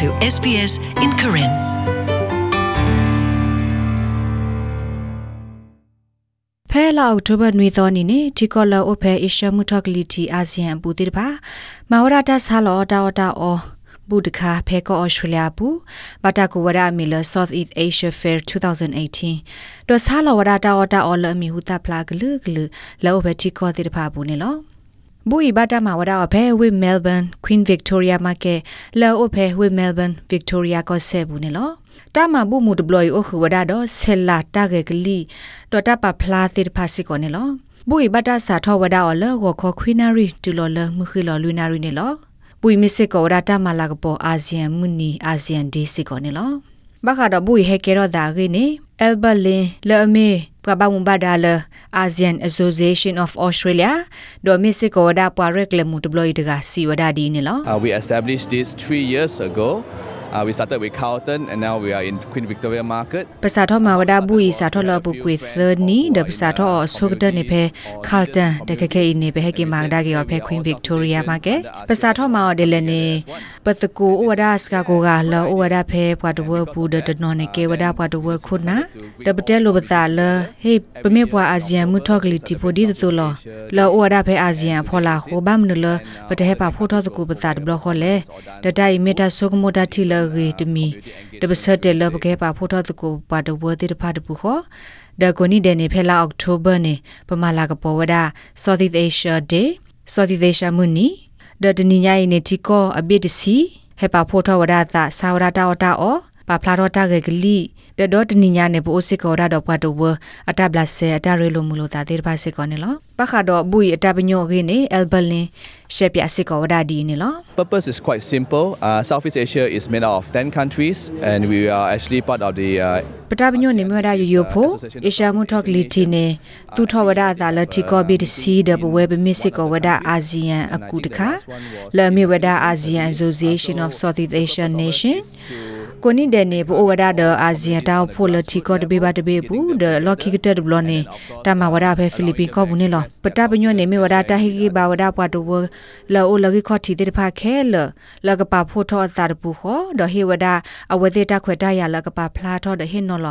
to SBS in Karen. ဖဲလာအောက်တိုဘာနွေသောနေ့နဲ့ဒီကောလာအိုဖဲအေရှမှုထောက်ကလီတီအာဆီယံပူတိတပါမဝရတာဆာလောတာဝတာအောဘူဒခါဖဲကောအော်စတြေးလျဘူးဘတာကူဝရမီလ South East Asia Fair 2018တော့ဆာလောဝရတာဝတာအော်လမီဟူတာဖလာဂလူဂလူလောဘတီကောတိတပါဘူးနေလော ဘူဤဘတာမဝရအဖဲဝိမဲလ်ဘန် Queen Victoria မှာကဲလောအဖဲဝိမဲလ်ဘန် Victoria ကိုဆဲဘူးနေလောတာမဘူမူဒဘလယိုခုဝဒါတော့ဆဲလာတာဂေကလီတော့တပဖလာတိဖာစီကိုနေလောဘူဤဘတာစာထောဝဒါအော်လောကိုခခွီနာရီတူလောလမှုခိလောလူနာရီနေလောဘူဤမစ်ကောဒါတာမလာကပေါ်အာဆီယံမူနီအာဆီယံဒေးစီကိုနေလောဘခါတော့ဘူဤဟဲကေရောဒါဂေနေ အယ်ဘလင်လေအမေပကဘာမဘာဒါလအာဆီယံအဆိုစီယေးရှင်းအော့ဖ်အော်စတြေးလျဒိုမစ်ကောဒါပွာရက်လေမူတဘလီတကစီဝဒါဒီနေလော Uh, we established this three years ago. Uh, we started with Carlton and now we are in Queen Victoria Market. ပစာထောမှာဝဒဘူးဤစာထောလပုကွေသနီဒပစာထောဆုကဒနေဖေခါလတန်တကခဲနေဖေဟကေမာဒါကေောဖေခွင်းဗစ်တိုးရီယာမှာကေပစာထောမှာဒလနေပတကူဝဒစကာကိုကလောဝဒဖေပွားတဝပူဒတနော်နေကေဝဒပွားတဝခုနာဒပတဲလိုပတာလဟေပမေပွားအာဆီယံမှုထောကလီတီပိုဒီတူလောလောဝဒဖေအာဆီယံဖောလာခိုဘမ်နလပတဲဟေပါဖိုထောတကူပတာဒဘလခေါ်လေဒတိုင်မီတာဆုကမိုတာတီလဂေတမီဒပစတဲလပကေပါဖိုထောတကူပါတဝတိတဖတ်ပူခေါ်ဒါကိုနီဒနေဖဲလာအောက်တိုဘာနေပမာလာကပေါ်ဝဒ Southeast Asia Day Southeast Asia မူနီဒတနိညာယနေတီကောအဘစ်တစီဟေပါဖိုထောဝဒတာစာဝဒတာဝတာအောပါဖလာတော့တာဂေဂလီ တဒေါတနိညာနေပိုစစ်ကောဒါတော့ပတ်တော့ဝအတဘလဆေအတရဲလိုမူလို့တာတေတပါစစ်ကောနေလောပခါတော့ဘူးအတပညောခင်းနေအယ်ဘလင်ရှက်ပြစစ်ကောဒါဒီနေလော Purpose is quite simple. Uh, Southeast Asia is made out of 10 countries and we are actually part of the uh, ပတပညောနေမြရယယဖိုအေရှာမှုထောက်ကလီတီနေသူထောဝဒသာလတီကောဘီတစီဒဘဝဲဘမစ်စစ်ကောဝဒအာဆီယံအကူတခါလဲမီဝဒအာဆီယံ Association of Southeast Asian Nation ကိုနိဒနေဘဝဒဒအာဆီယံတောက်ဖိုလတီကောတဘေဘတဘေဘူးဒလော်ကီကတက်ဘလနေတာမဝဒဖဲဖိလစ်ပင်ကောဘူးနေလောပတပညောနေမြဝဒတာဟီကီဘာဝဒပွားတဝလောအိုလကီခေါတီတေတဖခဲလလကပါဖိုထောအတာတပူခောဒဟေဝဒအဝေသေတခွေတရလကပါဖလာထောဒဟင်နော်လ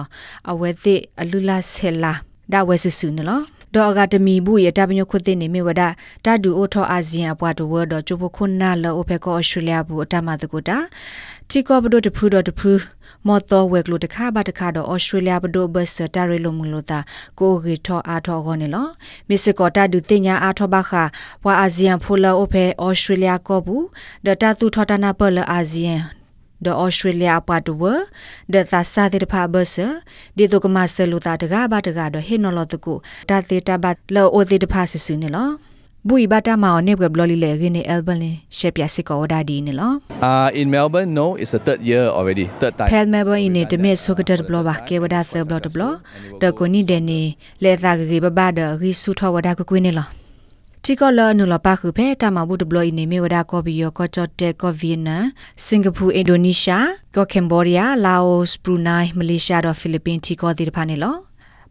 အဝေသေအလူလာဆဲလာဒါဝဲဆဆူနော် ဒေါ်ဂါတမီဘူးရတပညခုသိနေမြဝဒတာဒူအိုထောအာဆီယံအပွားတဝဒချိုပခုနာလောအိုဖေကောအော်စတြေးလျဘူးအတမတကူတာတီကောဘဒိုတဖူဒတဖူမော်တော်ဝဲကလိုတခါဘာတခါတော့ဩစတြေးလျဘဒိုဘတ်စတာရီလိုမူလိုတာကိုဂီထောအားထောခေါနေလောမစ်ကောတာဒူတင်ညာအားထောဘခါဘွာအာဆီယံဖိုလာအိုဖေဩစတြေးလျကောဘူးဒတာတူထောတာနာပလအာဆီယံ the australia patwa the thasa de pha bus de to kama selu ta daga ba daga do hinolo to ko da te ta ba lo o te de pha sisu ne lo ဘူဤဘတာမောင်နေဘဘလလီလေရင်းနေအယ်ဘန်လင်ရှက်ပြစစ်ကောဒါဒီနေလော uh, in Melbourne. No, it's the third year already, third time. ဖဲလ်မဲဘင်းနေတမစ်ဆိုကတက်ဘလဘာကေဝဒါဆဘလတဘလတကိုနီဒဲနေလေသာ တီကောလာနူလပါခုဖဲတာမဘူးဒဘလီနေမေဝဒါကောဘီယောကောချတ်တေကောဗီယနစင်ကာပူအင်ဒိုနီးရှားကောကမ်ဘောဒီးယားလာအိုဘရူနိုင်းမလေးရှားတော့ဖိလစ်ပင်းတီကောဒီတဖာနေလော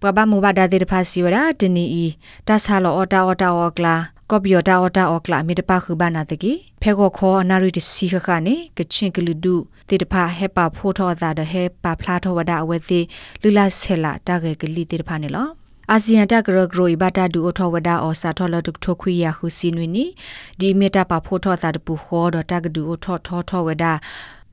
ပပမူဘာဒါဒီတဖာစီဝဒါတနီအီတဆာလောအတာအတာအောကလာကော်ပီယတာအတာအောကလာမီတပါခုဘာနာတကီဖဲကောခေါ်အနာရီတစီခခနေကချင်းကလူဒုတေတဖာဟဲပါဖိုးထောတာဒဟဲပါဖလာထောဝဒါအဝဲသေးလူလာဆဲလာတာဂေကလီတေတဖာနေလော အာဆီယံတကရဂရိုဘတာဒူအထောဝဒါအောစာထောလတုထိုခွေယာခုစီနွီနီဒီမီတာပါဖိုးထောတာတပူခေါ်တော့တကဒူအထောထောထောဝဒါ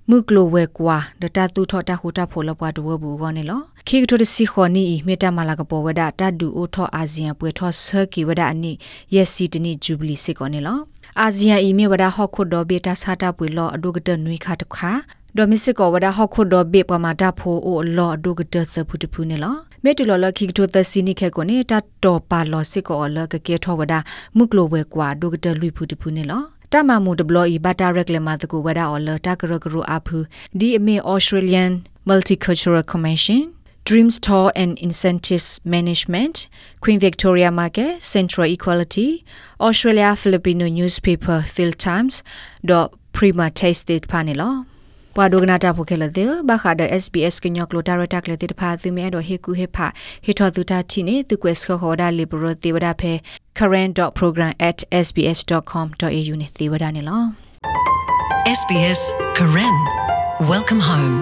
မုကလိုဝဲကွာဒတာတူထောတာဟူတာဖိုလပွားတဝဘူးကောနေလောခိကထိုတစီခေါနီမေတာမလာကပေါ်ဝဒတဒူအိုထောအာဆီယံပွဲထောဆကီဝဒအနိယက်စီတနိဂျူဘလီစစ်ကောနေလောအာဆီယံအီမေဝဒဟော့ခုဒိုဘေတာစာတာပွေလောအဒုကတနွေခါတခါ ဒိုမစ်စစ်ကောဝဒဟော့ခုဒိုဘေပမာတာဖိုအိုလောအဒုကတသဖုတဖူနေလောမေတူလောလခိကထိုသစီနိခဲကိုနေတာတော်ပါလောစစ်ကောလကကေထောဝဒမုကလိုဝဲကွာဒုကတလွိဖုတဖူနေလောတမမှုဒဘလီဘတာရက်လမတကူဝဒါအော်လတာကရကရအဖူဒီအမေ Australian Multicultural Commission Dream Store and Incentives Management Queen Victoria Market Central Equality Australia Filipino Newspaper Phil Times dot Prima Tasted Panelo ပွာဒိုဂနာတာဖိုခဲလတဲ့ဘာခါဒ SBS ကညောကလိုတာရတက်လေတဲ့ဖာသူမဲတော့ဟေကူဟေဖာဟေထောသူတာတီနေသူကွက်စခေါ်ဒါလီဘရတေဝဒါဖဲ current.program@sbs.com.au နဲ့သေဝဒါနေလော SBS Karen Welcome home.